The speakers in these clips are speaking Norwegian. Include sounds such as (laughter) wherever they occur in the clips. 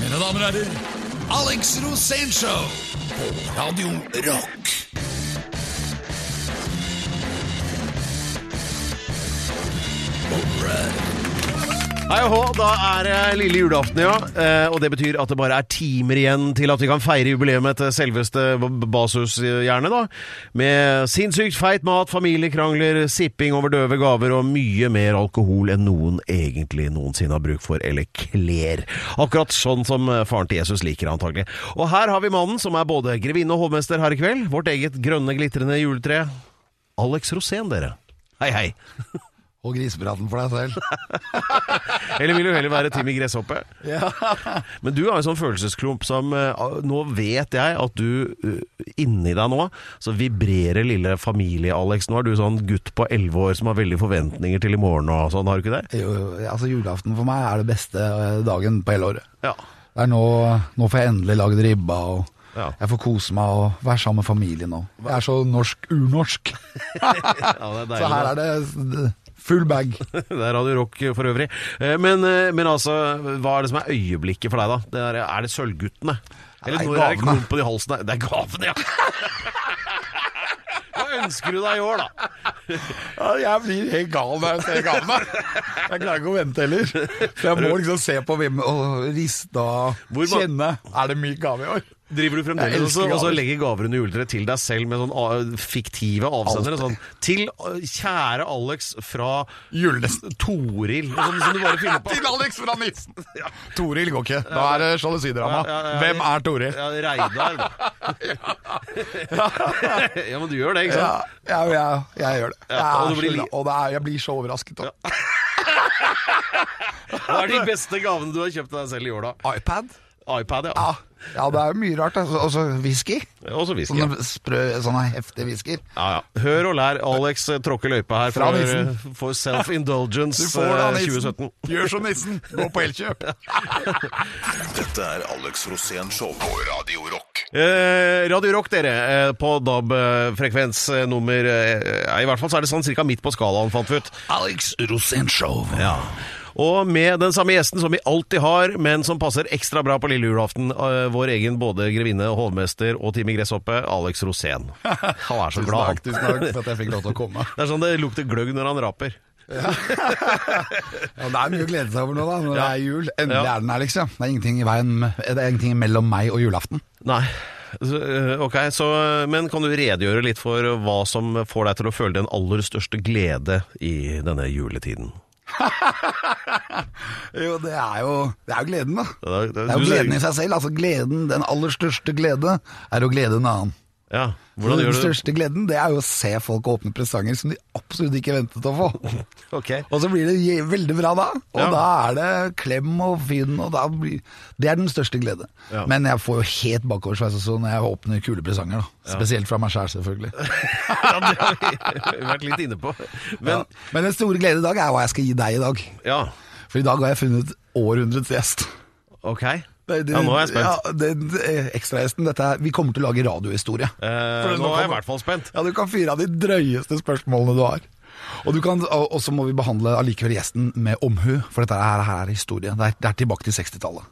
Mine damer og herrer, Alex Rosénshow på Radio Rock. Hei og hå, da er det lille julaften, ja. Eh, og det betyr at det bare er timer igjen til at vi kan feire jubileet til selveste B- Basus-hjernet, da. Med sinnssykt feit mat, familiekrangler, sipping over døve gaver og mye mer alkohol enn noen egentlig noensinne har bruk for, eller kler. Akkurat sånn som eh, faren til Jesus liker, antagelig. Og her har vi mannen som er både grevinne og hovmester her i kveld. Vårt eget grønne, glitrende juletre. Alex Rosén, dere. Hei, hei. (laughs) Og grisepraten for deg selv. (laughs) Eller vil du heller være Timmy Gresshoppe? (laughs) Men du har en sånn følelsesklump som eh, Nå vet jeg at du eh, inni deg nå så vibrerer lille familie-Alex. Nå er du sånn gutt på elleve år som har veldig forventninger til i morgen og sånn, har du ikke det? Jo, altså Julaften for meg er det beste eh, dagen på hele året. Ja. Det er nå, nå får jeg endelig lagd ribba, og Ja. jeg får kose meg og være sammen med familien nå. Jeg er så norsk, urnorsk. (laughs) ja. Så her er det full bag. (laughs) Det er Radio Rock for øvrig. Eh, Men, eh, men altså, hva er det som er øyeblikket for deg, da? Det er, er det Sølvguttene? Eller når er det klumpen i halsen? Det er gavene, ja! Hva ønsker du deg i år, da? Ja, jeg blir helt gal når jeg ser gavene. Jeg klarer ikke å vente heller. Så jeg må liksom se på hvem og riste og kjenne. Er det mye gave i år? Driver du fremdeles også, og så legger gaver under juletreet til deg selv med sånn ah, fiktive avsendere? Sånn, til ah, kjære Alex fra Julenissen. (laughs) Toril. Sånn som du bare finner på. (laughs) Til Alex fra Nissen! (laughs) Toril går ikke. Da er det sjalusidrama. Ja, ja, ja. Hvem er Toril? Ja, Reidar, da. ja, men du gjør det, ikke sant? ja, ja, jeg gjør det. Jeg, Ja, blir og det er, jeg blir så overrasket. da. Hva er de beste gavene du har kjøpt deg selv i år, da? iPad? iPad, ja. Ja, ja, det er jo mye rart. Altså. Også whisky. Også whisky sånne, Ja. Sprø, sånne heftige whisker. Ja, ja. Hør og lær. Alex tråkke løypa her Fra for, for self-indulgence Du får det av eh, nissen. 2017. Gjør som nissen. Gå på Elkjøp. (laughs) Dette er Alex Rosén Show på Radio Rock. Eh, Radio Rock, dere, eh, på DAB-frekvens eh, nummer eh, I hvert fall så er det sånn cirka midt på skalaen, fant vi ut. Alex Rosénshow. Ja. Og med den samme gjesten som vi alltid har, men som passer ekstra bra på lille julaften, eh, vår egen både grevinne, hovmester og Timmy Gresshoppe, Alex Rosén. (laughs) Han er så Tusen glad, takk, tusen takk for at jeg fikk lov til å komme. (laughs) Det er sånn det lukter gløgg når han raper. (laughs) Ja, det er mye å glede seg over nå, da, når det er jul. Endelig Ja. er den her, liksom. Det er ingenting i veien Det er ingenting mellom meg og julaften. Nei. Eh, Ok, så, Men kan du redegjøre litt for hva som får deg til å føle den aller største glede i denne juletiden? (laughs) Jo, det er jo, det er jo gleden, da. Det er- det er- Det er jo gleden i seg selv. Altså gleden, Den aller største glede er å glede en annen. Ja, hvordan den gjør du Den største gleden det er jo å se folk åpne presanger som de absolutt ikke ventet å få. (laughs) okay. Og så blir det veldig bra da, og Ja. da er det klem og finn, og da blir Det er den største glede. Ja. Men jeg får jo helt bakoversveis også når jeg åpner kule presanger, da. Spesielt fra meg sjæl, selvfølgelig. (laughs) Ja, det har vi vært litt inne på. Men. Men den store glede i dag er hva jeg skal gi deg i dag. ja, For i dag har jeg funnet århundrets gjest. ok. Det- det- Ja, nå er jeg spent. Ja, det, det, ekstragjesten, dette er Vi kommer til å lage radiohistorie. Eh, nå nå er jeg i hvert fall spent. Ja, du kan fyre av de drøyeste spørsmålene du har. Og du kan, og og så må vi behandle allikevel gjesten med omhu, for dette her, her er historie. Det er, det er tilbake til 60-tallet.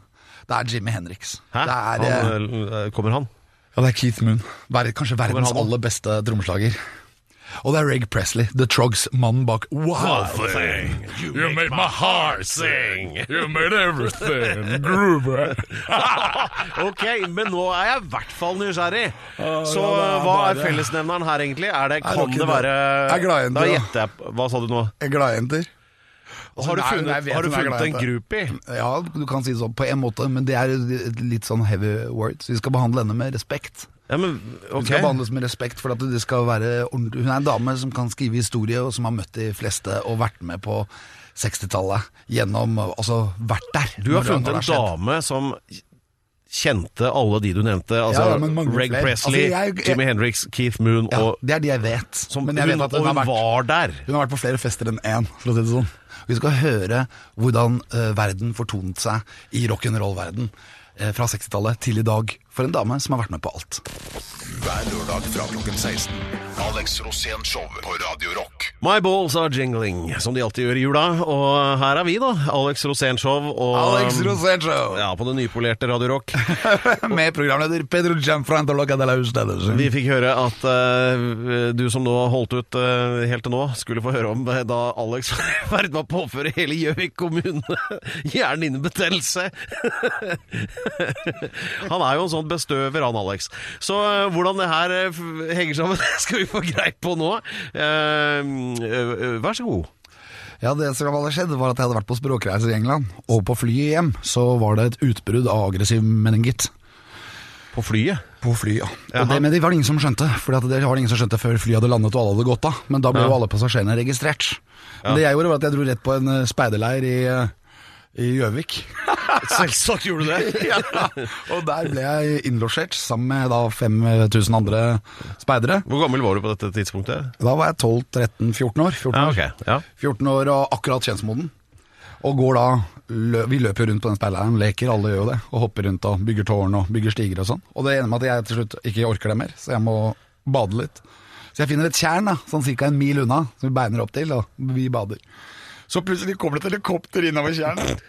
Det er Jimmy Henriks. Hæ? Det er, eh, han, eh, kommer han? ja, det er Keith Moon. Kanskje verdens aller beste trommeslager. Og det er Reg Presley, The Trogs, mannen bak Wow Thing. You make my heart sing. (laughs) You made everything (laughs) groove. (laughs) ok, men nå er jeg i hvert fall nysgjerrig. Så ja, er hva er fellesnevneren her egentlig? Er det, kan det være. Jeg er glad Da gjetter jeg Hva sa du nå? Gladjenter. Har du Nei, funnet, Nei, har du funnet en groupie? Ja, du kan si det sånn på en måte, men det er litt sånn heavy words. Vi skal behandle henne med respekt. Ja, men Hun skal behandles med respekt for at det skal være ordentlig. Hun er en dame som kan skrive historie, og som har møtt de fleste og vært med på 60-tallet. Gjennom Altså vært der. Du har funnet en dame som kjente alle de du nevnte. Altså Ja, Reg flere. Presley, Altså, jeg- jeg- Jimmy Hendrix, Keith Moon Ja, og det er de jeg vet. som, men jeg hun, vet hun, har vært, var der. hun har vært på flere fester enn én, for å si det sånn. Vi skal høre hvordan uh, verden fortonet seg i rock'n'roll-verden uh, fra 60-tallet til i dag for en dame som har vært med på alt. Hver lørdag fra klokken 16. Alex Rosén Show på Radio Rock. My balls are jingling, som de alltid gjør i jula. Og her er vi, da. Alex Rosénshow og Alex Rosenshov Ja, på det nypolerte Radio Rock. (laughs) med programleder Pedro Gianfranto Loca de la Ustedes. Vi fikk høre at uh, du som nå holdt ut uh, helt til nå, skulle få høre om eh, da Alex (laughs) var i med å påføre hele Gjøvik kommune (laughs) hjernehinnebetennelse. han er jo en sånn bestøver, han Alex. Så eh, hvordan det her eh, henger sammen, (laughs) skal vi få greit på nå. Eh, vær så god. Ja, det som hadde skjedd var at jeg hadde vært på språkreise i England, og på flyet hjem så var det et utbrudd av aggressiv meningitt. På flyet. På flyet, ja. Jaha. Og det, men det var det ingen som skjønte, for det var det ingen som skjønte før flyet hadde landet og alle hadde gått av. Men da ble Ja. jo alle passasjerene registrert. Men det jeg gjorde var at jeg dro rett på en speiderleir i i Gjøvik. (laughs) Selvsagt gjorde du det. (laughs) ja. Og der ble jeg innlosjert sammen med da 5000 andre speidere. Hvor gammel var du på dette tidspunktet? Da var jeg 12-13-14 år. 14 Ja, år. Ja. 14 år og akkurat kjønnsmoden. Og går da lø Vi løper rundt på den speileren, leker, alle gjør jo det. Og hopper rundt og bygger tårn og bygger stiger og sånn. Og det ender med at jeg til slutt ikke orker det mer, så jeg må bade litt. Så jeg finner et tjern da, sånn ca. en mil unna, som vi beiner opp til, og vi bader. Så plutselig kommer det et helikopter innover tjernet.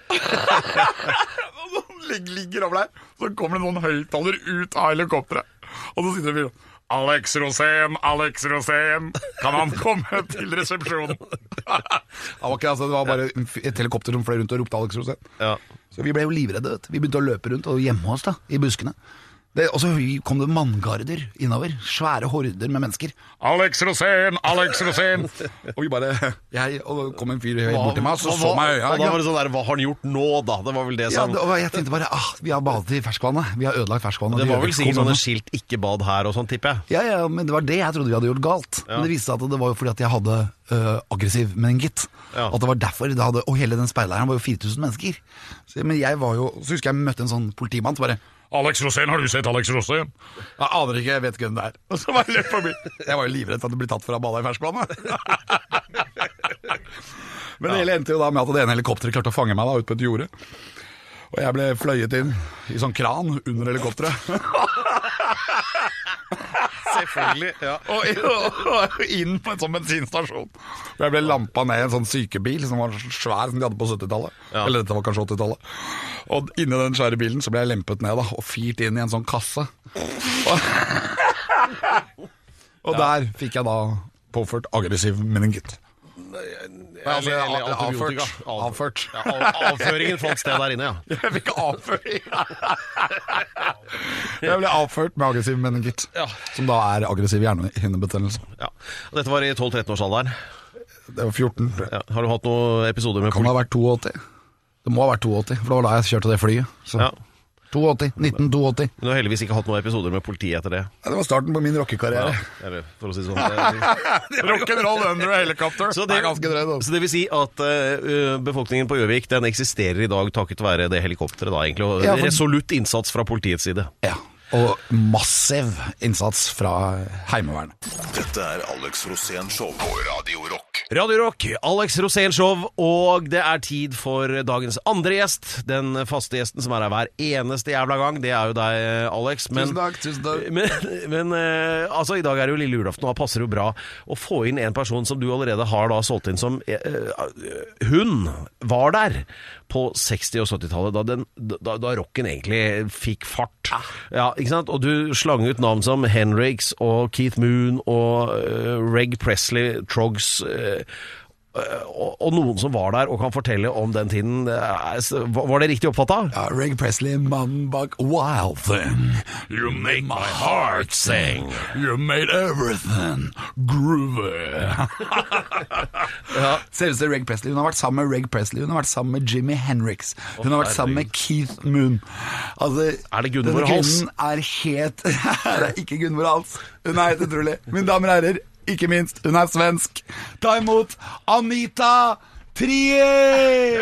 noen (laughs) (laughs) ligger over der. Så kommer det noen høyttalere ut av helikopteret. Og så sitter det en fyr sånn Alex Rosén, Alex Rosén, kan han komme til resepsjonen? (laughs) var altså, det var bare et helikopter som fløy rundt og ropte Alex Rosén. Ja. Så vi ble jo livredde. vet du. Vi begynte å løpe rundt, og gjemme oss da, i buskene. Det, og så kom det manngarder innover. Svære horder med mennesker. Alex Rosén, Alex Rosén! (laughs) og vi bare jeg, Og det kom en fyr bort til meg, og så så meg i Og da var det sånn der, Hva har han gjort nå, da? Det var vel det Ja, det, jeg tenkte bare ah, vi har badet i ferskvannet. Vi har ødelagt ferskvannet. Det var vel sikkert sånne skilt 'ikke bad her' og sånn, tipper jeg. Ja, ja, men det var det jeg trodde vi hadde gjort galt. Men det viste seg at det var jo fordi at jeg hadde øh, aggressiv meningitt. Ja. At det var derfor det hadde, Og hele den speileiren var jo 4000 mennesker. Så, men jeg var jo Så husker jeg jeg møtte en sånn politimann som bare Alex Rosén, har du sett Alex Rosén? Jeg aner ikke, jeg vet ikke hvem det er. (laughs) Og så var jeg forbi. Jeg var jo livredd for at du ble tatt for ha bada i ferskvannet. (laughs) Men det hele endte jo da med at det ene helikopteret klarte å fange meg da ut på et jorde. Og jeg ble fløyet inn i sånn kran under helikopteret. (laughs) Selvfølgelig. ja og, og inn på en sånn bensinstasjon. Og jeg ble lampa ned i en sånn sykebil som var svær, som de hadde på 70-tallet. Ja. Eller dette var kanskje 80-tallet. Og inni den svære bilen så ble jeg lempet ned da, og firt inn i en sånn kasse. Og, og der fikk jeg da påført aggressiv meningitt. Altså, Eller- eller antibiotika. avført. Avført. Ja, av- avføringen fant sted der inne, ja. Jeg fikk avføring. Jeg ble avført med aggressiv meningitt, Ja. som da er aggressiv hjernehinnebetennelse. ja. Dette var i 12-13-årsalderen. Det var 14. Ja. Har du hatt noen episoder med Kan det ha vært 82? Det må ha vært 82, for det var da jeg kjørte det flyet. Så. Ja. 82, 1982. Men du har heldigvis ikke hatt noen episoder med politiet etter det. Ja, det var starten på min rockekarriere. Eller, for å si det sånn. Det- (laughs) Rock'n'roll under a helicopter. Så det, det, er ganske drøyt. Altså. så det vil si at uh, befolkningen på Gjøvik den eksisterer i dag takket være det helikopteret, da, egentlig. Og Ja, for- resolutt innsats fra politiets side. Ja. Og massiv innsats fra Heimevernet. Dette er Alex Rosén Show på Radio Rock. Radio Rock, Alex Rosén Show, og det er tid for dagens andre gjest. Den faste gjesten som er her hver eneste jævla gang, det er jo deg, Alex. Men, Tusen takk, tusen takk. (laughs) Men, men eh, altså, i dag er det jo lille julaften, og da passer det jo bra å få inn en person som du allerede har da solgt inn som eh, eh, Hun var der på 60- og 70-tallet, da, da, da rocken egentlig fikk fart. Ja, ikke sant? Og du slang ut navn som Henriks og Keith Moon og uh, Reg Presley, Trogs eh, og, og noen som var der og kan fortelle om den tiden. Var det riktig oppfatta? Ja, Reg Presley, mannen bak Wild Thing. You made my heart sing. You made everything groovy. (laughs) (laughs) Selveste Reg Presley. Hun har vært sammen med Reg Presley, hun har vært sammen med Jimmy Henriks. Hun har vært sammen med Keith Moon. Altså, Er det Gunvor Hals? kvinnen er helt (laughs) Det er ikke Gunvor Hals. Hun er helt utrolig. Mine damer og herrer, ikke minst, hun er svensk. Ta imot Anita Trier!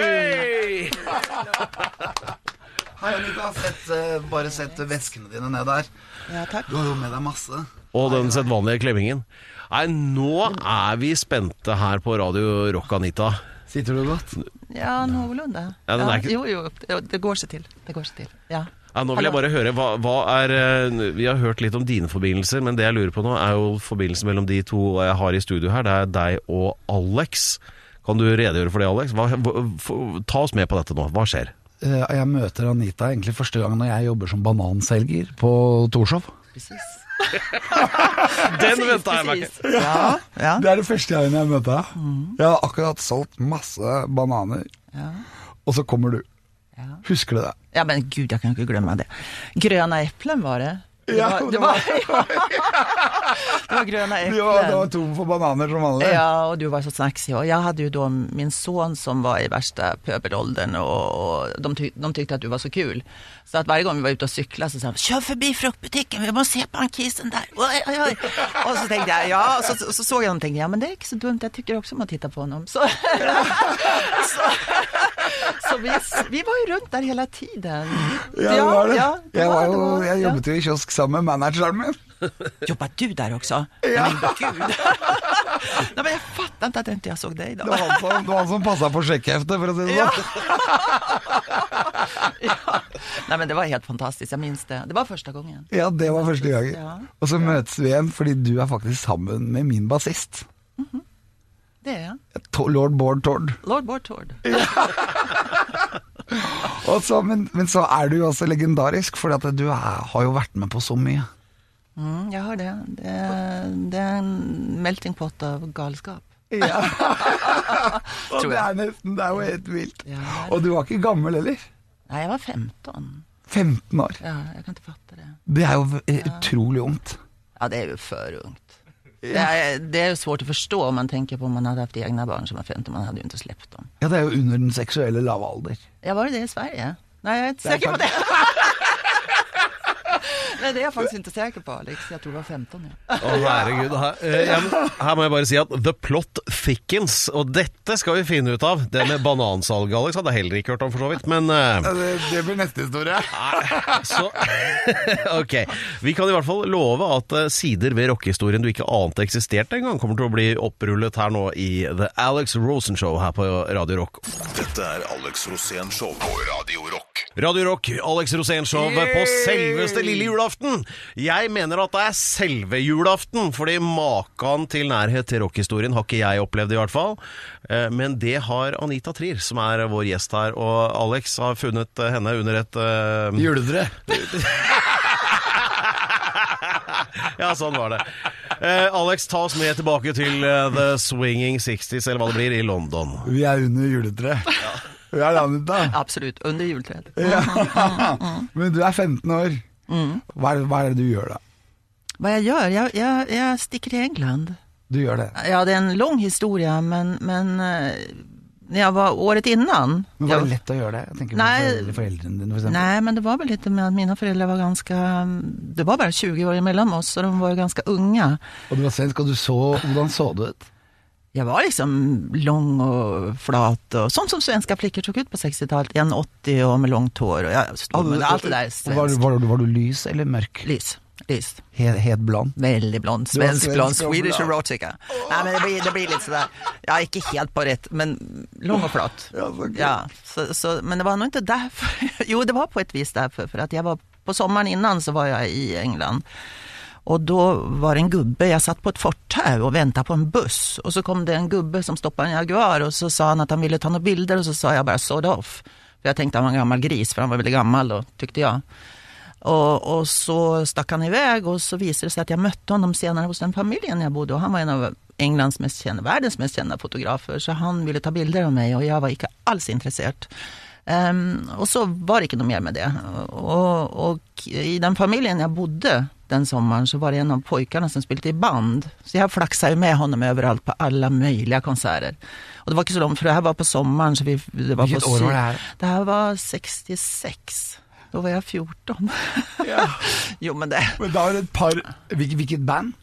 Hei, Anita. Sett, eh, bare sett veskene dine ned der. Ja, takk. Du har jo med deg masse. Og den sedvanlige klemmingen. Nei, nå er vi spente her på Radio Rock, Anita. Sitter du godt? Ja, noenlunde. Ja, ikke- Jo, jo, det, det går seg til. Det går seg til. Ja. Ja, nå vil jeg bare høre, hva, hva er eh, Vi har hørt litt om dine forbindelser, men det jeg lurer på nå, er jo forbindelsen mellom de to jeg har i studio her. Det er deg og Alex. Kan du redegjøre for det, Alex? Hva, ta oss med på dette nå. Hva skjer? Eh, Jeg møter Anita egentlig første gang når jeg jobber som bananselger på Torshov. Precis. (laughs) Den venta jeg meg ikke. Ja, ja. Det er det første gangen jeg møter deg. Jeg har akkurat solgt masse bananer, Ja. og så kommer du. Ja. Husker du det? ja, men gud, jeg kan ikke glemme det. Gröna eplen var det. Det Ja, var, det var, var, (laughs) det var gröna (laughs) Du var, du var tom for bananer som vanlig. Ja, og du var så snacksy. Og jeg hadde jo da min son som var i verste pøbelalderen, og och de, tyk, de tykte at du var så kul. Så at hver gang vi var ute og sykla, så sa de, 'kjør forbi fruktbutikken, vi må se bankisen der'. Oi, oi, oi. Og så tenkte jeg ja, og så, så så, jag dem och tänkte, ja men det er ikke så dumt, jeg tykker også om å titte på honom. Så, (laughs) så, så vi, vi var jo rundt der hele tiden. Ja, det var det. Ja, det jeg, var det jo, jeg jobbet jo i kiosk sammen med manageren min. (laughs) Jobba du der også? Ja. Men gud. (laughs) Nej, men jeg fatta ikke at inte jag så deg da. Det var han som, det var han som passa på sjekkheftet, for å si det Ja. sånn. (laughs) ja. Nei, men det var helt fantastisk. Jeg minns det. Det var første gangen. Ja, det var første gangen. Ja. Og så møtes vi igjen fordi du er faktisk sammen med min bassist. Det er jeg. Lord Bård Tord. Lord Bård Tord. Og (laughs) så, men, men så er du jo også legendarisk, for du er, har jo vært med på så mye. Mm, jeg har det. det. Det er en melting pot av galskap. Ja. (laughs) og det er nesten, det er jo helt vilt. Ja, Og du var ikke gammel heller. Nei, jeg var 15. 15 år. Ja, jeg kan ikke fatte det. Det er jo utrolig ungt. Ja, det er jo for ungt. Det er, det är svårt å forstå om man tenker på om man hadde hatt egna barn som var 15, man hadde jo ikke sluppet dem. Ja, det er jo under den seksuelle lave alder. Ja, var det det i Sverige? Nei, jeg er ikke sikker på det. (laughs) Det er jeg faktisk inte säker på, Alex. Jeg tror det var 15, ja. Å, herregud. Her, eh, jeg, her må jeg bare si at the plot thickens, og dette skal vi finne ut av. Det med banansalget, Alex, hadde jeg heller ikke hørt om, for så vidt. Men uh, Det, det blir neste historie. (laughs) så (laughs) Ok. Vi kan i hvert fall love at eh, sider ved rockehistorien du ikke ante eksisterte engang, kommer til å bli opprullet her nå i The Alex Rosen Show her på Radio Rock. Dette er Alex Rosén Show på Radio Rock. Radio Rock, Alex Rosén-show på selveste lille julaften. Jeg mener at det er selve julaften, fordi maken til nærhet til rockhistorien har ikke jeg opplevd, i hvert fall. Eh, Men det har Anita Trier, som er vår gjest her. Og Alex har funnet eh, henne under et uh... Juletre. (laughs) Ja, sånn var det. Eh, Alex, ta oss med tilbake til uh, The Swinging 60s, eller hva det blir, i London. Vi er under juletreet. Vi er landet da. Absolutt. under juletreet. Ja. (laughs) Men du er 15 år. Hva er, hva er det du gjør da? Hva jeg gjør? Jeg, jeg, jeg, stikker til England. Du gjør det. Ja, det er en lang historie, men, men jeg var året innan. Men var det lett å gjøre det? Jeg tenker Nei. på foreldrene dine, for. Nej, men det var vel litt med at mine foreldre var ganske det var bare 20 år imellom oss og de var jo ganske unge Og du var svensk, og du så Hvordan så du ut? Jag var liksom lång og flat og sånn som svenska flikker tok ut på 60-tallet. 1,80 og med långt hår och jag, men allt det där är Var, var, du- var du lys eller mørk? Lys, lys. Helt, helt blond? Veldig blond, svensk svensk blond, Swedish erotica. Nei, men det blir, det blir litt sånn ja ikke helt på rett, men lång og flat. Ja, så, så, men det var nå ikke derfor (laughs) jo det var på et vis derfor, for at jeg var, på sommeren innan så var jeg i England. Och då var det en gubbe, jag satt på ett fortau och väntade på en buss. Och så kom det en gubbe som stoppade en Jaguar och så sa han att han ville ta några bilder och så sa jag bara sod off. För jag tänkte han var en gammal gris, för han var väldigt gammal då, tyckte jag. Och, och så stack han iväg och så visade det sig att jag mötte honom senare hos den familjen jag bodde och han var en av Englands mest kända, världens mest kända fotografer. Så han ville ta bilder av mig och jag var inte alls intresserad. Ehm, og så var det ikke noe mer med det. Og, og i den familien jeg bodde den sommeren, så var det en av pojkarna som spilte i band. Så jeg flaxade ju med honom överallt på alle mulige konserter. Og det var ikke så langt, for det her var på sommeren, Så vi, det var Hvilket på år var det her? Det her var 66. Da var jeg 14. (laughs) jo men det... Men da var det et par hvilket band?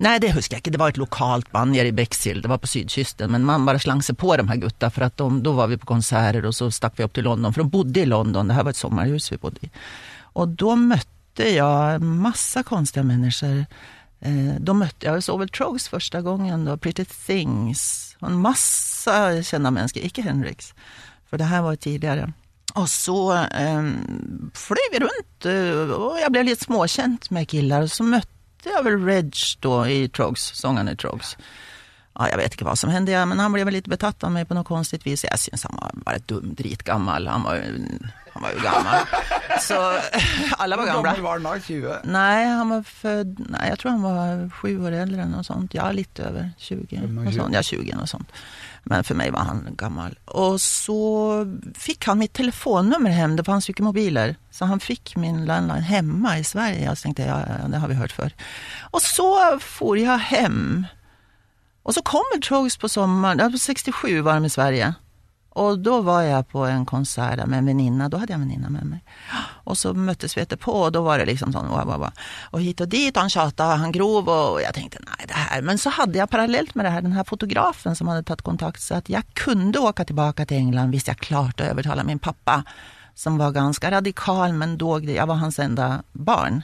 Nej, det husker jag inte. Det var ett lokalt band nere i Bexhill. Det var på sydkysten. Men man bara slang sig på de här gutta för att de, då var vi på konserter och så stack vi upp till London. För de bodde i London. Det här var ett sommarhus vi bodde i. Och då mötte jag en massa konstiga människor. Eh, då mötte jag Sovel Trogs första gången då, Pretty Things. En massa kända människor, icke Hendrix. För det här var tidigare. Og så eh, fløy vi rundt, og jeg ble litt småkjent med killar. Og så mötte er vel Reg da, i Trogs, sångaren i Trogs. Ja, jeg vet ikke hva som hände, ja, men han ble vel litt betatt av meg på noe konstigt vis. Jeg syns han var bare dum, dritgammal. Han var, han var jo gammel. Så (laughs) alle var gamla. var han da? 20? Nei, han var født Nei, jeg tror han var sju år eldre eller noe sånt. Ja, litt over 20. Noe sånt. Ja, 20 noe sånt. Men for meg var han gammel. Og så fikk han mitt telefonnummer hjem, det fanns jo ikke mobiler. Så han fikk min landline hjemme i Sverige. Så tenkte jeg, ja, det har vi hørt før. Og så for jeg hjem. Og så kommer Trogs på sommaren, ja, på 67 var de i Sverige. Och da var jeg på en konsert med en venninne. Da hadde jeg en venninne med meg. Og så møttes vi etterpå, og da var det liksom sånn wow, wow, wow. Og hit og dit han tjata, han grov og jeg tenkte nei, det her Men så hadde jeg parallelt med det her den her fotografen som hadde tatt kontakt så at jeg kunne åke tilbake til England visst jeg klarte å overtale min pappa som var ganske radikal men dog, jeg var hans enda barn.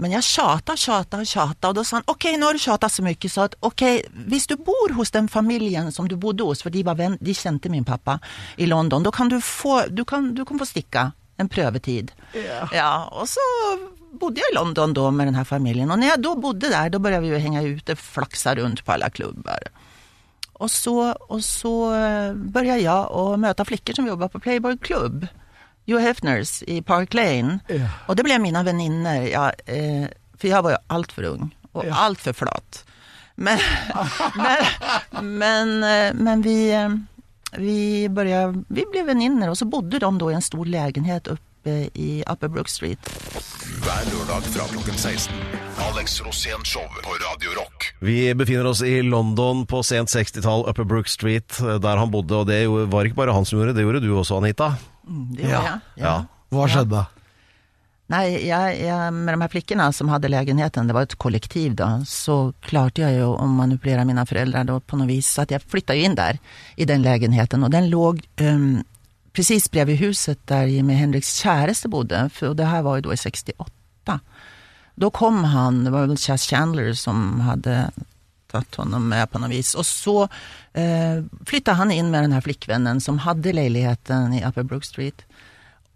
Men jag tjata, tjata, tjata och då sa han, okej nu har du tjatat så mycket så att okej, visst du bor hos den familjen som du bodde hos, för de, var vän, de kände min pappa i London, då kan du få, du kan, du kan få sticka en prövetid. Ja, og så bodde jeg i London da med denne familien. familjen når jeg da då bodde der, da begynte vi å henge ute, flaksa rundt på alle klubber. Og så, och så begynte jeg å møte flikker som jobba på Playboy Club. Hugh Hefners i Park Lane. Og det ble mine venninner. Ja, eh, for jeg var jo altfor för ung og ja. altfor flat. Men, men, men, eh, men vi, eh, vi, började, vi ble venninner, og så bodde de da i en stor legenhet uppe i Upper Brook Street. Hver lørdag fra klokken 16. Alex Rosén Show på Radio Rock. Vi befinner oss i London på sent 60-tall, Upper Brook Street, der han bodde. Og det var ikke bare han som gjorde det, det gjorde du også, Anita. Mm, Det var Ja, jeg. ja. Hva skjedde? Nej, jag, jag, med de här flickorna som hade lägenheten, det var ett kollektiv då, så klarte jag ju att manipulera mina föräldrar då på något vis. Så att jag flyttade ju in där i den lägenheten och den låg um, precis bredvid huset där Jimi Hendrix käraste bodde. För, och det här var ju då i 68. Då kom han, det var väl Chas Chandler som hade tagit honom med på något vis. Och så eh, flyttade han in med den här flickvännen som hade lägenheten i Upper Brook Street.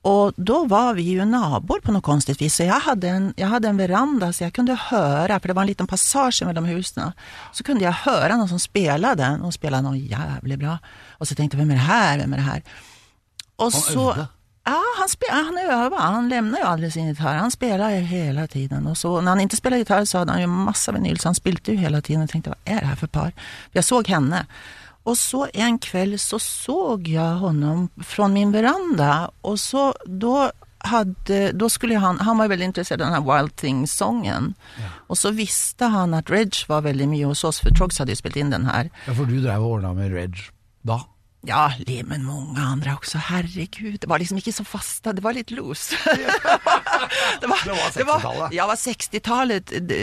Och då var vi ju nabor på något konstigt vis. Så jag hade, en, jag hade en veranda så jag kunde höra, för det var en liten passage mellan husen. Så kunde jag höra någon som spelade. De spelade någon jävligt bra. Och så tänkte jag, vem är det här? Vem är det här? Och så, övde? Ja, han, spe, han övade. Han lämnar ju aldrig sin gitarr. Han spelar hela tiden. Och så, när han inte spelade gitarr så hade han ju massa vinyl. Så han spilte ju hela tiden. Jag tänkte, vad är det här för par? Jag såg henne. Och så en kväll så såg jag honom från min veranda. Och så då hade, då skulle han, han var väldigt intresserad av den här Wild Things-sången. Och så visste han att Reg var väldigt mye hos oss, för Trogs hade ju spelat in den här. Ja, For du drev och ordna med Reg da? Ja, men mange andre også. Herregud, det var liksom ikke så fasta, det var litt loose. (laughs) det var, Det var 60-tallet. Ja, det var 60-tallet. Det,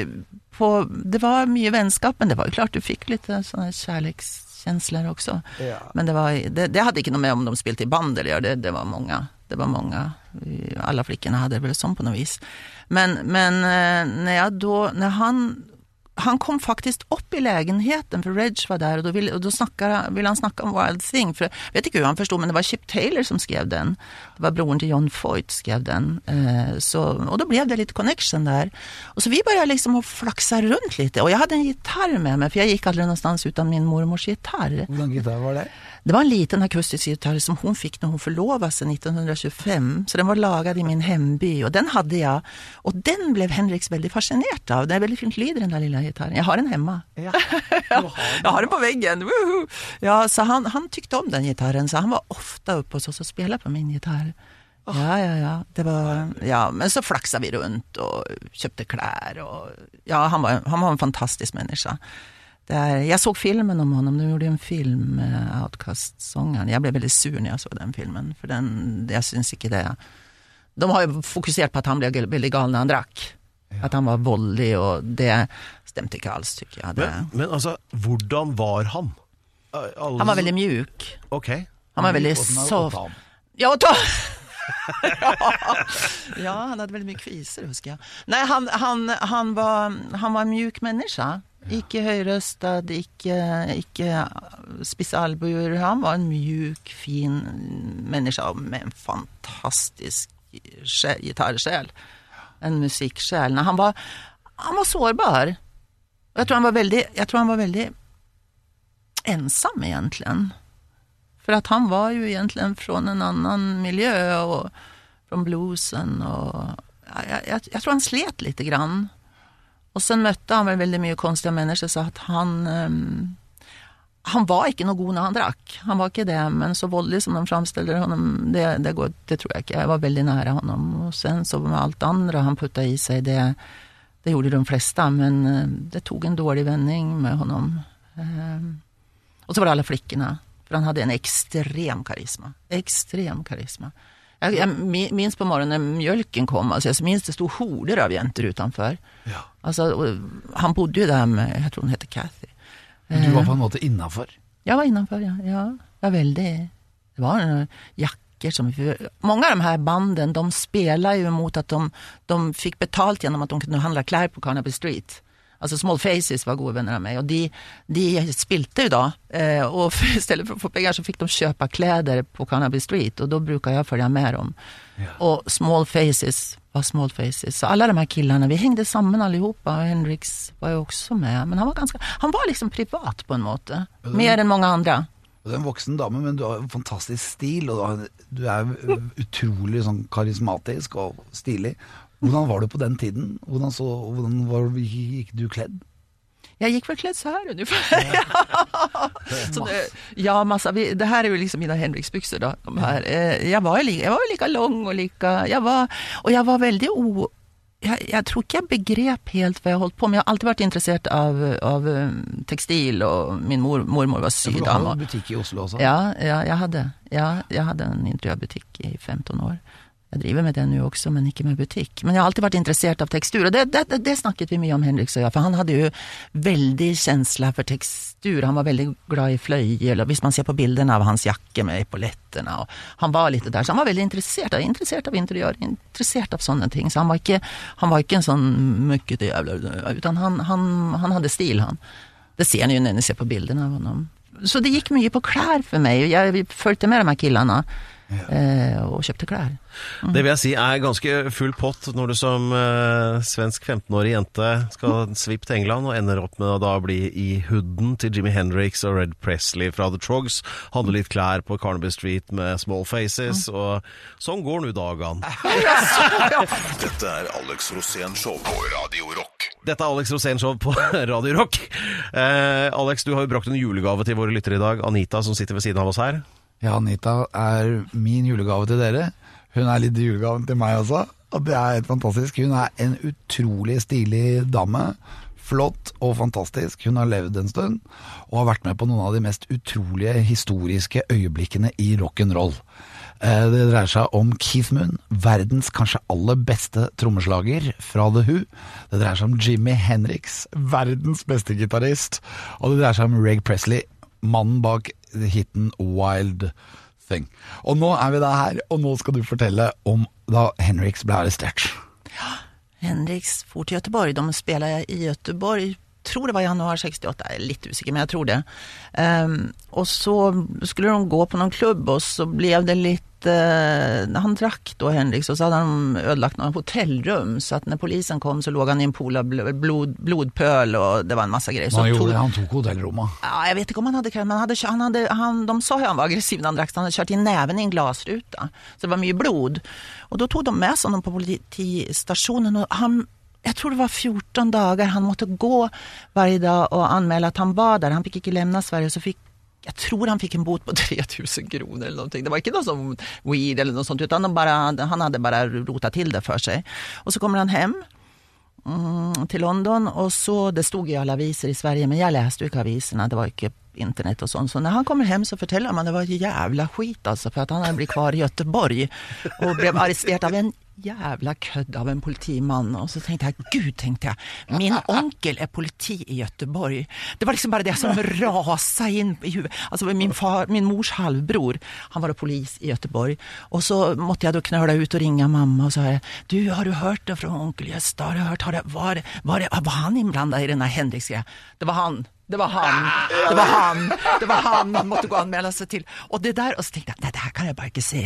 det var mye vennskap, men det var jo klart du fikk litt sånne kjærlighetskjensler også. Ja. Men det, var, det, det hadde ikke noe med om de spilte i band eller gjør det, det var mange. Det var mange. Alle flikkene hadde det vel sånn på noe vis. Men, men når, jeg, da, når han, han kom faktisk opp i lägenheten for Reg var der, og da ville, ville han snakke om Wild Thing. For jeg vet ikke hur han forsto, men det var Chip Taylor som skrev den. Det var broren til John Foyt skrev den. Eh, så, og da ble det litt connection der. Og så vi bare liksom å flakse rundt litt. Og jeg hadde en gitarr med meg, for jeg gikk aldri noe sted uten min mormors gitarr. Hvordan gitar var det? Det var en liten akustisk gitarr som hun fikk når hun forlova seg 1925. Så den var laget i min hemby og den hadde jeg. Og den ble Henriks veldig fascinert av. Det er veldig fint lyd i den der lille gitarren. Jeg har den hemma. Ja. (laughs) jeg har den på veggen! Woohoo! Ja, så han, han tykte om den gitarren så han var ofte oppe hos oss og spilte på min gitarr. Ja, ja, ja. Det var, ja. Men så flaksa vi rundt og kjøpte klær og ja, han, var, han var en fantastisk människa. Där, jeg så filmen om honom, de gjorde en film, med Outcast-sångaren. Jeg ble veldig sur når jeg så den filmen. for den, jeg syns ikke det. De har jo fokusert på at han ble veldig gal når han drakk. Ja. At han var voldelig, og det stemte ikke alls syns jeg. Det, Men, men altså, hvordan var han? Alle- han var veldig mjuk. Ok. Han var veldig er soft. ham? Ja, ta... ja. (laughs) ja, han hadde veldig mye kviser husker jeg. Nei, han, han, han, var, han var en mjuk människa. Ikke høyrøstet, ikke, ikke spisse albuer. Han var en mjuk, fin menneske med en fantastisk sje- gitarsjel. En musikksjel. Han var, han var sårbar. Jeg tror han var veldig, jeg tror han var veldig ensam, egentlig. For at han var jo egentlig fra en annen miljø, og fra bluesen. Og jeg, jeg, jeg tror han slet lite grann. Og så møtte han vel veldig mye konstige mennesker, så at han um, Han var ikke noe god når han drakk, han var ikke det, men så voldelig som de framstiller honom, det, det, det tror jeg ikke. Jeg var veldig nære honom. Og sen så med alt andre han putta i seg, det, det gjorde de fleste, men eh, det tok en dårlig vending med honom. Ehm, og så var det alle flikkene, for han hadde en ekstrem karisma. Ekstrem karisma. Jeg, mi- minns på morgonen når mjølken kom, altså, jeg minns det sto horder av jenter utenfor. Ja. Altså, han bodde jo der med, jeg tror hun heter Kathy. Men du var på en måte innafor. Jeg var innenfor, ja. ja. Ja, veldig. Det var noen jakker som... Många av de här banden, de spelar ju mot att de, de fick betalt genom att de kunde handla klær på Carnaby Street. Altså Small Faces var gode venner av meg, og de, de spilte jo da. Eh, og i (laughs) stedet for å få penger så fikk de kjøpe klær på Cannabis Street, og da bruker jeg følge med dem. Og Small Faces var Small Faces. Så alle de her killene, vi hengte sammen allihopa, og Henriks var jo også med. Men han var, ganske, han var liksom privat på en måte. Mer enn mange andre. Du er en voksen dame, men du har en fantastisk stil, og du er utrolig sånn karismatisk og stilig. Hvordan var du på den tiden? Hvordan, så, hvordan var, gikk du kledd? Jeg gikk vel kledd så her (laughs) så det, ja, masse. vi, det her er jo liksom mine Henriks-bukser, da. Eh, var jo like, like, lang og like lång och lika, jag var, Og jeg var veldig o... Jeg, jeg, tror ikke jeg begrep helt hva jeg holdt på med. Jeg har alltid vært interessert av, av eh, tekstil, og min mor, mormor var sydame. du og- butikk i Oslo også. Ja, ja, jeg hadde. Ja, jeg hadde en interiørbutikk i 15 år. Jeg driver med det nå også, men ikke med butikk. Men jeg har alltid vært interessert av tekstur, og det, det, det, snakket vi mye om, Henrik jeg, for han hadde jo veldig kjensla for tekstur. Han var veldig glad i fløyel, og hvis man ser på bildene av hans jakke med epaulettene, og han var litt der, så han var veldig interessert av, interessert av interiør, interessert av sånne ting. Så han var ikke, han var ikke en sånn møkkete jævla, utan han, han, han hadde stil, han. Det ser ni jo når ni ser på bildene av honom. Så det gikk mye på klær for meg, jeg fulgte med de her killene eh, og kjøpte klær. Det vil jeg si er ganske full pott når du som eh, svensk 15-årig jente skal svippe til England og ender opp med å da bli i hooden til Jimmy Hendrix og Red Presley fra The Trogs. Handle litt klær på Carnaby Street med Small Faces, og sånn går nå dagene. (laughs) Dette er Alex Rosén Show på Radio Rock. Dette er Alex Rosénshow på (laughs) Radio Rock. Eh, Alex, du har jo brakt en julegave til våre lyttere i dag. Anita som sitter ved siden av oss her. Ja, Anita er min julegave til dere. Hun er litt julegaven til meg også. Og det er helt fantastisk. Hun er en utrolig stilig dame. Flott og fantastisk. Hun har levd en stund, og har vært med på noen av de mest utrolige historiske øyeblikkene i rock'n'roll. Eh, Det dreier seg om Keith Moon, verdens kanskje aller beste trommeslager fra The Who. Det dreier seg om Jimmy Henriks, verdens beste gitarist. Og det dreier seg om Reg Presley, mannen bak hiten Wild Thing. Og nå er vi da her, og nå skal du fortelle om da Henriks ble arrestert. Ja, Henriks for til Göteborg. De spiller i Göteborg, tror det var januar 68, jeg er litt usikker, men jeg tror det. Um, og så skulle de gå på noen klubb, og så ble det litt Han drakk da, Henrik, så hadde han ødelagt noen hotellrum, så at når polisen kom, så lå han i en pool av blod, blodpøl, og det var en masse greier. Så Han, tog- gjorde, det, han tok hotellrommet. Ja, jeg vet ikke om han hadde krem, men han hadde, han hadde, han, de sa jo han var aggressiv når han drakk, så han hadde kjørt i neven i en glasruta. Så det var mye blod. Og da tok de med seg honom på politistasjonen, og han jeg tror det var 14 dager han måtte gå hver dag og anmelde at han var der. Han fikk ikke lemne Sverige, så fikk jeg tror han fikk en bot på (laughs) 3000 kroner eller noe. Det var ikke noe som weed eller noe sånt, utan han, bare, han hadde bare rota til det for seg. Og så kommer han hjem mm, til London, og så Det sto i alle aviser i Sverige, men jeg leste jo ikke avisene, det var ikke internett og sånn. Så når han kommer hjem, så forteller man det var jævla skit, altså, for at han hadde blitt kvar i Göteborg og ble arrestert av en jävla kødd av en politimann. Og så tenkte jeg gud tenkte jeg, min (laughs) onkel er politi i Gøteborg. Det var liksom bare det som rasa inn i huvudet. Altså, min, far, min mors halvbror, han var polis i Gøteborg. Og så måtte jeg da knöla ut og ringe mamma og sa du har du hørt det fra onkel Gösta? Har du hørt? har det, var, var, det, var han innblanda i denne Henriks-greia? Det var han. Det var han, det var han, det var han man måtte gå og anmelde seg til. Og det der, og så tenkte jeg, nei, det her kan jeg bare ikke se.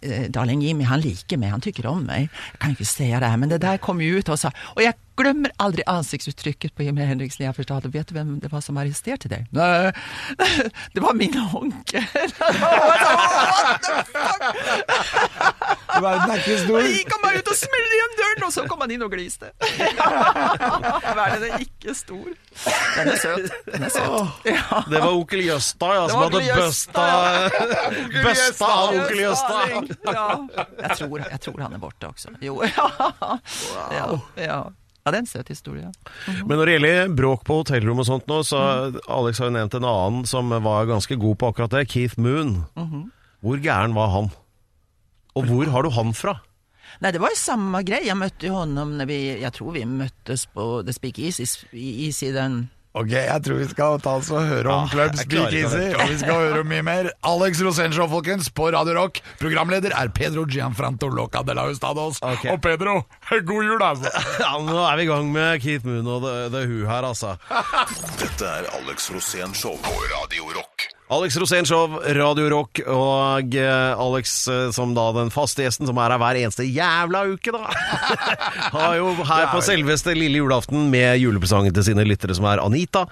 Eh, Darling Jimmy, han liker meg, han tykker om meg. Jeg kan ikke se det her, men det der kom jo ut. Og, så, og jeg glemmer aldri ansiktsuttrykket på Jimmy Henriksen. Jeg forstod, vet du hvem det var som arresterte deg? Nei, (laughs) det var min onkel. (laughs) What the fuck? Verden er ikke stor. Jeg gikk bare ut og smelte igjen døren, og så kom han inn og gliste. (laughs) Verden er ikke stor. Den er søt. Den er søt. Ja. Det var onkel Jøsta, ja, som hadde bøsta Busta av (laughs) onkel Jøsta. Ja. Jeg, tror, jeg tror han er borte også. Jo, (laughs) ja. Ja, ja. det er en søt historie. Men når det gjelder bråk på hotellrom og sånt nå, så Alex har jo nevnt en annen som var ganske god på akkurat det. Keith Moon. Hvor gæren var han? Og hvor har du han fra? Nej, det var jo samme greie. Jeg møtte jo honom når vi, Jeg tror vi møttes på The Speak Easy i, i den Ok, jeg tror vi skal ta oss og høre om Ja, Club jeg klarer Speakeasy, og vi skal høre mye mer. Alex Rosénshow, folkens, på Radio Rock. Programleder er Pedro Gianfranto Loca de la Hustados. Okay. Og Pedro, god jul, altså! (laughs) Ja, nå er vi i gang med Keith Moon og The, The Who her, altså. Dette er Alex Rosén på Radio Rock. Alex Rosén Show, Radio Rock, og eh, Alex eh, som da den faste gjesten som er her hver eneste jævla uke, da. (laughs) Har jo her på selveste lille julaften med julepresangen til sine lyttere, som er Anita.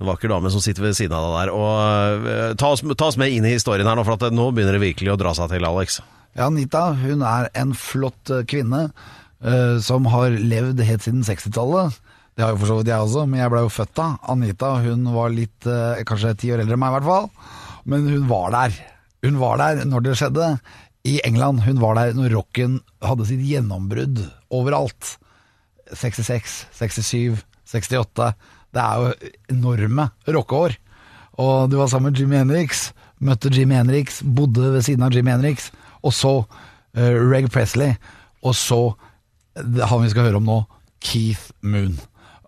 En vakker dame som sitter ved siden av deg der. Og eh, ta oss, ta oss med inn i historien her nå, for at nå begynner det virkelig å dra seg til, Alex. Ja, Anita hun er en flott kvinne som har levd helt siden 60-tallet. Det har jo for så vidt jeg også, men jeg ble jo født da. Anita hun var litt, eh, kanskje ti år eldre enn meg i hvert fall, men hun var der. Hun var der når det skjedde. I England. Hun var der når rocken hadde sitt gjennombrudd overalt. 66, 67, 68. Det er jo enorme rockeår. Og du var sammen med Jimmy Henriks, møtte Jimmy Henriks, bodde ved siden av Jimmy Henriks, og så uh, Reg Presley, og så han vi skal høre om nå, Keith Moon.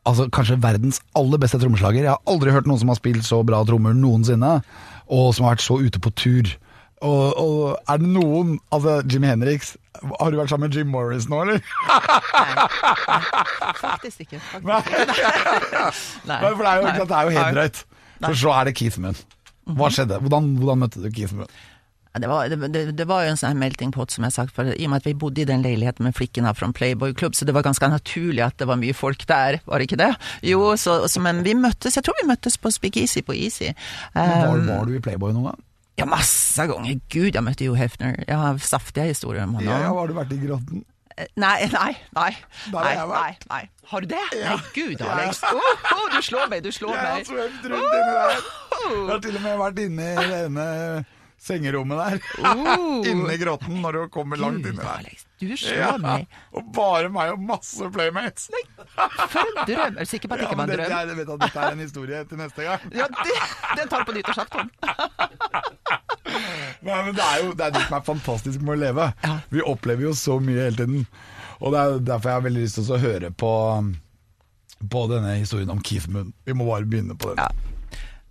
Altså Kanskje verdens aller beste trommeslager. Jeg har aldri hørt noen som har spilt så bra trommer noensinne, og som har vært så ute på tur. Og, og er det noen Altså, Jimmy Henriks Har du vært sammen med Jim Morris nå, eller? Faktisk ikke. Faktisk. Nei. (laughs) Nei, for det er jo, Nei. det er jo helt Nei. drøyt. For så er det Keith Moon. Hva skjedde? Hvordan, hvordan møtte du Keith Moon? Ja, Det var, det, det, var jo en sånn melting pot, som jeg har sagt, for i og med at vi bodde i den leiligheten med flickene fra Playboy Club, så det var ganske naturlig at det var mye folk der, var det ikke det? Jo, så, så men vi møttes, jeg tror vi møttes på Speakeasy på Easy. Var, Um, var du i Playboy noen gang? ja, masse ganger. Gud, jeg møtte jo Hefner. Jeg har saftige historier om han Ja, ja, har du vært i Grotten? Nei, nei, nei. Nei, nei, vært. nei. Har du det? Nei, gud, Alex. (laughs) Oh, oh, du slår meg, du slår Jeg har meg. svømt rundt inni der. Jeg har til og med vært inne i det ene sengerommet der. Oh. (laughs) Inne i grotten når du kommer langt inni der. Du slår Ja, og bare meg og masse playmates. For en drøm. Er du sikker på at det Ja, ikke var en det, drøm? jeg vet at dette er en historie til neste gang. (laughs) Ja, det, den tar du på nyttårsaften. (laughs) Nei, men det er jo det, er det som er fantastisk med å leve. Ja. Vi opplever jo så mye hele tiden. Og det er derfor jeg har veldig lyst til å høre på, på denne historien om Keith Moon. Vi må bare begynne på den. Ja.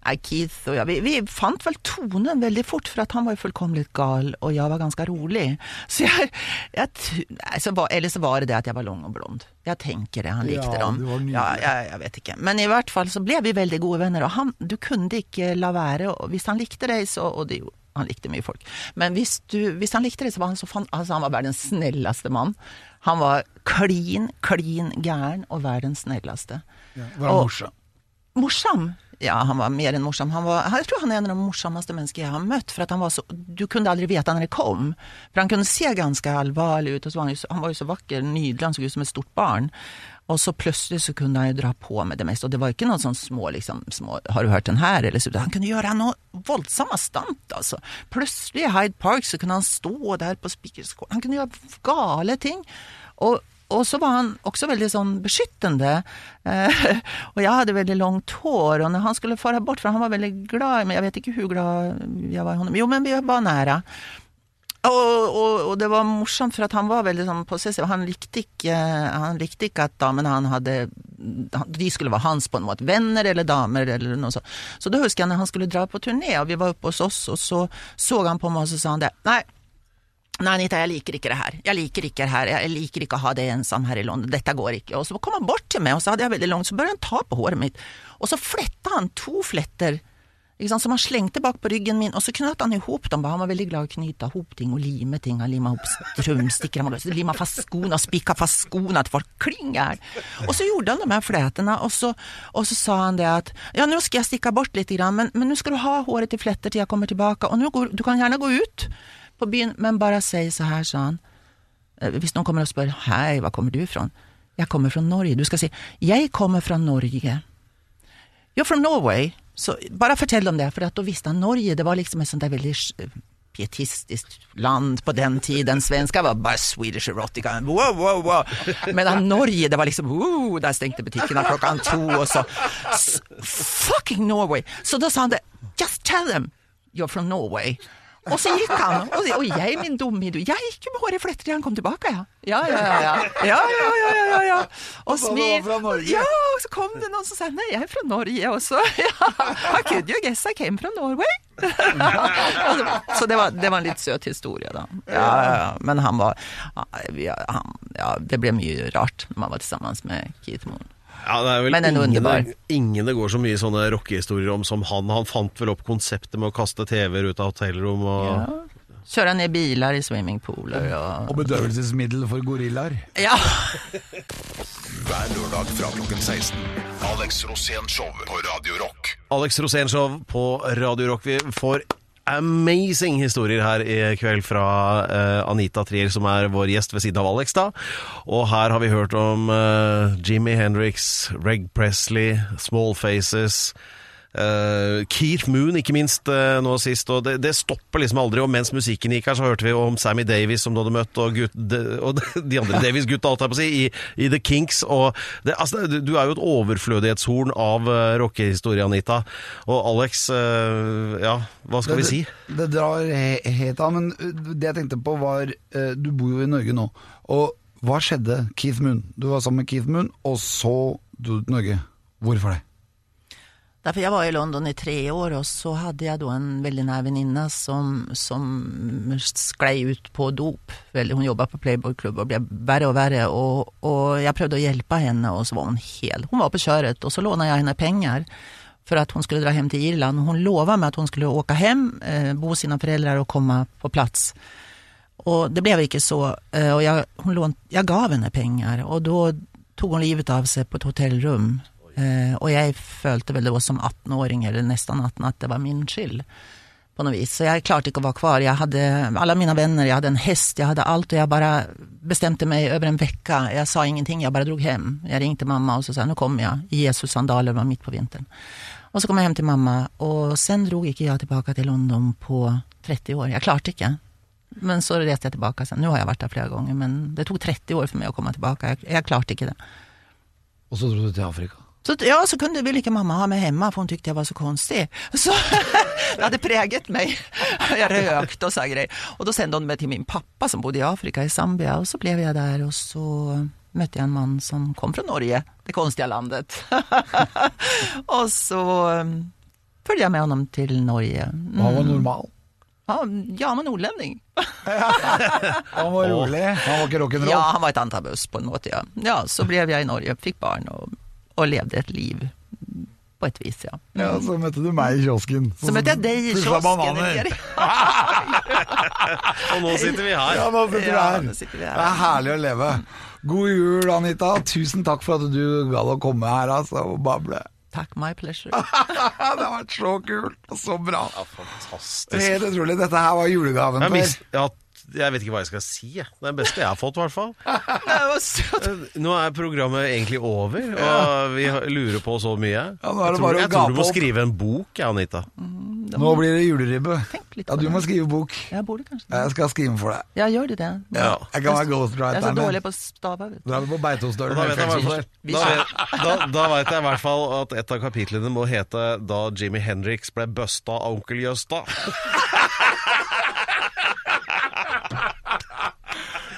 Nei, Keith og jeg, vi, vi fant vel tonen veldig fort, for at han var jo fullkomlig gal, og jeg var ganske rolig. Så jeg, jeg t- nei, så var, Eller så var det det at jeg var lang og blond. Jeg tenker det, han likte Ja, dem. Ja, jeg, jeg vet ikke. Men i hvert fall så ble vi veldig gode venner, og han, du kunne ikke la være. Hvis han likte deg, så Og det, han likte mye folk. Men hvis, du, hvis han likte deg, så var han så fan, altså han var verdens snilleste mann. Han var klin, klin gæren og verdens snilleste. Var han Og- morsom? Morsom? Ja, han var mer enn morsom. Var, jeg tror han er en av de morsomste mennesker jeg har møtt. For han var så, du kunne aldri vite når det kom. For han kunne se ganske alvorlig ut. Og var han, jo han var jo så vakker, nydelig, han så ut som et stort barn. Og så plutselig så kunne han jo dra på med det meste. Og det var ikke noen sånn små, liksom, små 'har du hørt den her?' eller så. Han kunne gjøre noe voldsomme stunt, altså. Plutselig i Hyde Park så kunne han stå der på spikerskålen, Han kunne gjøre gale ting. Og og så var han også veldig sånn beskyttende. Eh, (laughs) og jeg hadde veldig langt hår, og når han skulle fara bort, for han var veldig glad i meg, jeg vet ikke hvor glad jeg var i honom, jo men vi var nære. Og, og, og det var morsomt, for at han var veldig sånn possessiv. Han likte ikke, han likte ikke at damene han hadde De skulle være hans på en måte. Venner eller damer eller noe sånt. Så da husker jeg når han skulle dra på turné, og vi var oppe hos oss, og så så han på meg og så sa han det. Nei, Nei, Anita, jeg liker ikke det her. Jeg liker ikke det her. Jeg liker ikke å ha det ensom her i London. Dette går ikke. Og så kom han bort til meg, og så hadde jeg veldig langt, så bør han ta på håret mitt. Og så fletta han to fletter som han slengte bak på ryggen min, og så knøt han i hop dem. Han var veldig glad i å knyte hop ting og lime ting. Han lima opp strømstikker, han lima fast skoene og spikka fast skoene til folk kling. Og så gjorde han de her fletene, og så, og så sa han det at ja, nå skal jeg stikke bort litt, men, nå skal du ha håret til fletter til jeg kommer tilbake, og går, du kan gjerne gå ut på byen, men bare si så her, sa han. Eh, Hvis noen kommer og spør hei, hva kommer du fra? Jeg kommer fra Norge. Du skal si jeg kommer fra Norge. You're from Norway. Så bare fortell om det, for da visste han Norge, det var liksom et sånt der veldig pietistisk land på den tiden. Svenska var bare Swedish erotica. Wow, wow, wow. Medan Norge, det var liksom uh, Der stengte butikkene klokka to, og så Fucking Norway! Så da sa han det. Just tell them you're from Norway. Og så gikk han, og, og jeg, min dumme idiot, jeg gikk jo med håret i fletter til han kom tilbake, ja. Ja, ja, ja. ja. ja, ja, ja, ja, ja, ja. Og Norge? Ja, og så kom det noen som sa nei, jeg er fra Norge også. (laughs) Ja, I could you guess I came from Norway? (laughs) så det var, det var en litt søt historie, da. Ja, ja, ja. Men han var ja, Det ble mye rart når man var sammen med Keith Moon. Ja, det er vel Men en ingen, underbar. ingen det går så mye sånne rockehistorier om som han. Han fant vel opp konseptet med å kaste TV-er ut av hotellrom og Ja. Kjøre ned biler i swimmingpooler og Og bedøvelsesmiddel for gorillaer. Ja. (laughs) Hver lørdag fra klokken 16. Alex Rosén Show på Radio Rock. Alex Rosénshow på Radio Rock. Vi får amazing historier her i kveld fra uh, Anita Trier, som er vår gjest ved siden av Alex. da. Og her har vi hørt om uh, Jimmy Hendrix, Reg Presley, Small Faces. Eh, Keith Moon, ikke minst, uh, nå sist. Og det, det stopper liksom aldri. Og mens musikken gikk her, så hørte vi om Sammy Davis, som du hadde møtt, og, gutt, de, og (laughs) de andre Davis-gutta, alt jeg på å si, i, i The Kinks. Og det, altså, du- er jo et overflødighetshorn av uh, rockehistorie, Anita. Og Alex, uh, ja, hva skal vi si? Det, det drar he helt av, men uh, det jeg tenkte på var uh, Du bor jo i Norge nå, og hva skjedde Keith Moon? Du var sammen med Keith Moon, og så du Norge. Hvorfor det? Därför jag var i London i tre år och så hade jag då en väldigt nær venninne som, som sklei ut på dop. Hun jobbade på Playboy Club och blev värre och värre och, och jag prövade att hjälpa henne och så var hon hel. Hon var på köret och så lånade jag henne pengar för att hon skulle dra hem till Irland. Hon lovade mig att hon skulle åka hem, eh, bo sina föräldrar och komma på plats. Och det blev ikke så. Eh, Och jag, hon lån, jag gav henne pengar och då tog hon livet av sig på ett hotellrum. Eh, og jeg følte vel det var som 18-åring, eller nesten 18, at det var min skyld. På noe vis. Så jeg klarte ikke å være kvar. Jeg hadde alle mine venner, jeg hadde en hest, jeg hadde alt. Og jeg bare bestemte meg over en uke. Jeg sa ingenting, jeg bare dro hjem. Jeg ringte mamma og så sa nå kommer jeg. I Jesus sandaler var midt på vinteren. Og så kom jeg hjem til mamma, og sen dro ikke jeg tilbake til London på 30 år. Jeg klarte ikke. Men så reiste jeg tilbake. Sen. Nå har jeg vært der flere ganger, men det tok 30 år for meg å komme tilbake. Jeg, jeg klarte ikke det. Og så dro du til Afrika. Så, ja, så kunde ville ikke mamma ha meg hemma for hun tykte jeg var så konstig. (laughs) Så det hadde preget meg. (laughs) Jeg røkte og sa greier. Og da sendte hun meg til min pappa som bodde i Afrika, i Zambia, og så ble jeg der, og så møtte jeg en mann som kom fra Norge, det konstige landet. (laughs) og så fulgte jeg med honom til Norge. Mm. han var normal. Ja, ja, men nordlending. Han var rolig. Han var ikke rock'n'roll. Ja, han var et antabus på en måte, ja. Ja, så ble jeg i Norge, fikk barn og, og levde et liv. På et vis, ja. Ja, så møtte du meg i kiosken. Så møtte jeg deg i kiosken. (laughs) Og nå sitter vi her. Ja, nå sitter vi Ja, her. nå sitter vi her. Det er herlig å leve. God jul, Anita. Tusen takk for at du gadd å komme her altså, og bable. Takk, my pleasure. (laughs) det har vært så kult og så bra. Fantastisk. Helt utrolig. Dette her var julegaven Jeg, for mis, ja, jeg vet ikke hva jeg skal si. jeg. Det er det beste jeg har fått, i hvert fall. (laughs) Det søtt. Nå er programmet egentlig over, og vi lurer på så mye. Ja, det jeg tror, jeg tror du må skrive en bok, ja, Anita. Nå blir det juleribbe. Ja, du må skrive bok. Jeg kanskje. Jeg skal skrive for deg. Ja, gjør du det? Ja. Jeg kan være Jeg er så dårlig på vi Beitostølen Da jeg da, da, da vet jeg i hvert fall at et av kapitlene må hete 'Da Jimmy Hendrix ble busta av onkel Jøsta'. (laughs)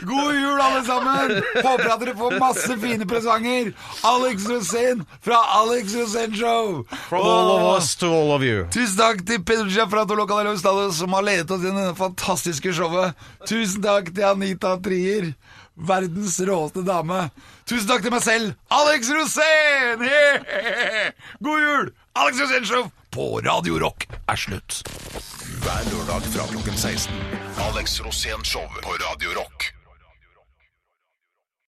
God jul, alle sammen! Håper at dere får masse fine presanger. Alex Rosén fra Alex Rosén Show. From all of us to all of you. Tusen takk til Pedro fra Toloca de los som har ledet oss gjennom i denne fantastiske showet. Tusen takk til Anita Trier, verdens råeste dame. Tusen takk til meg selv, Alex Rosén! God jul! Alex Rosén Show på Radio Rock er slutt. Hver lørdag fra klokken 16. Alex Rosén Show på Radio Rock.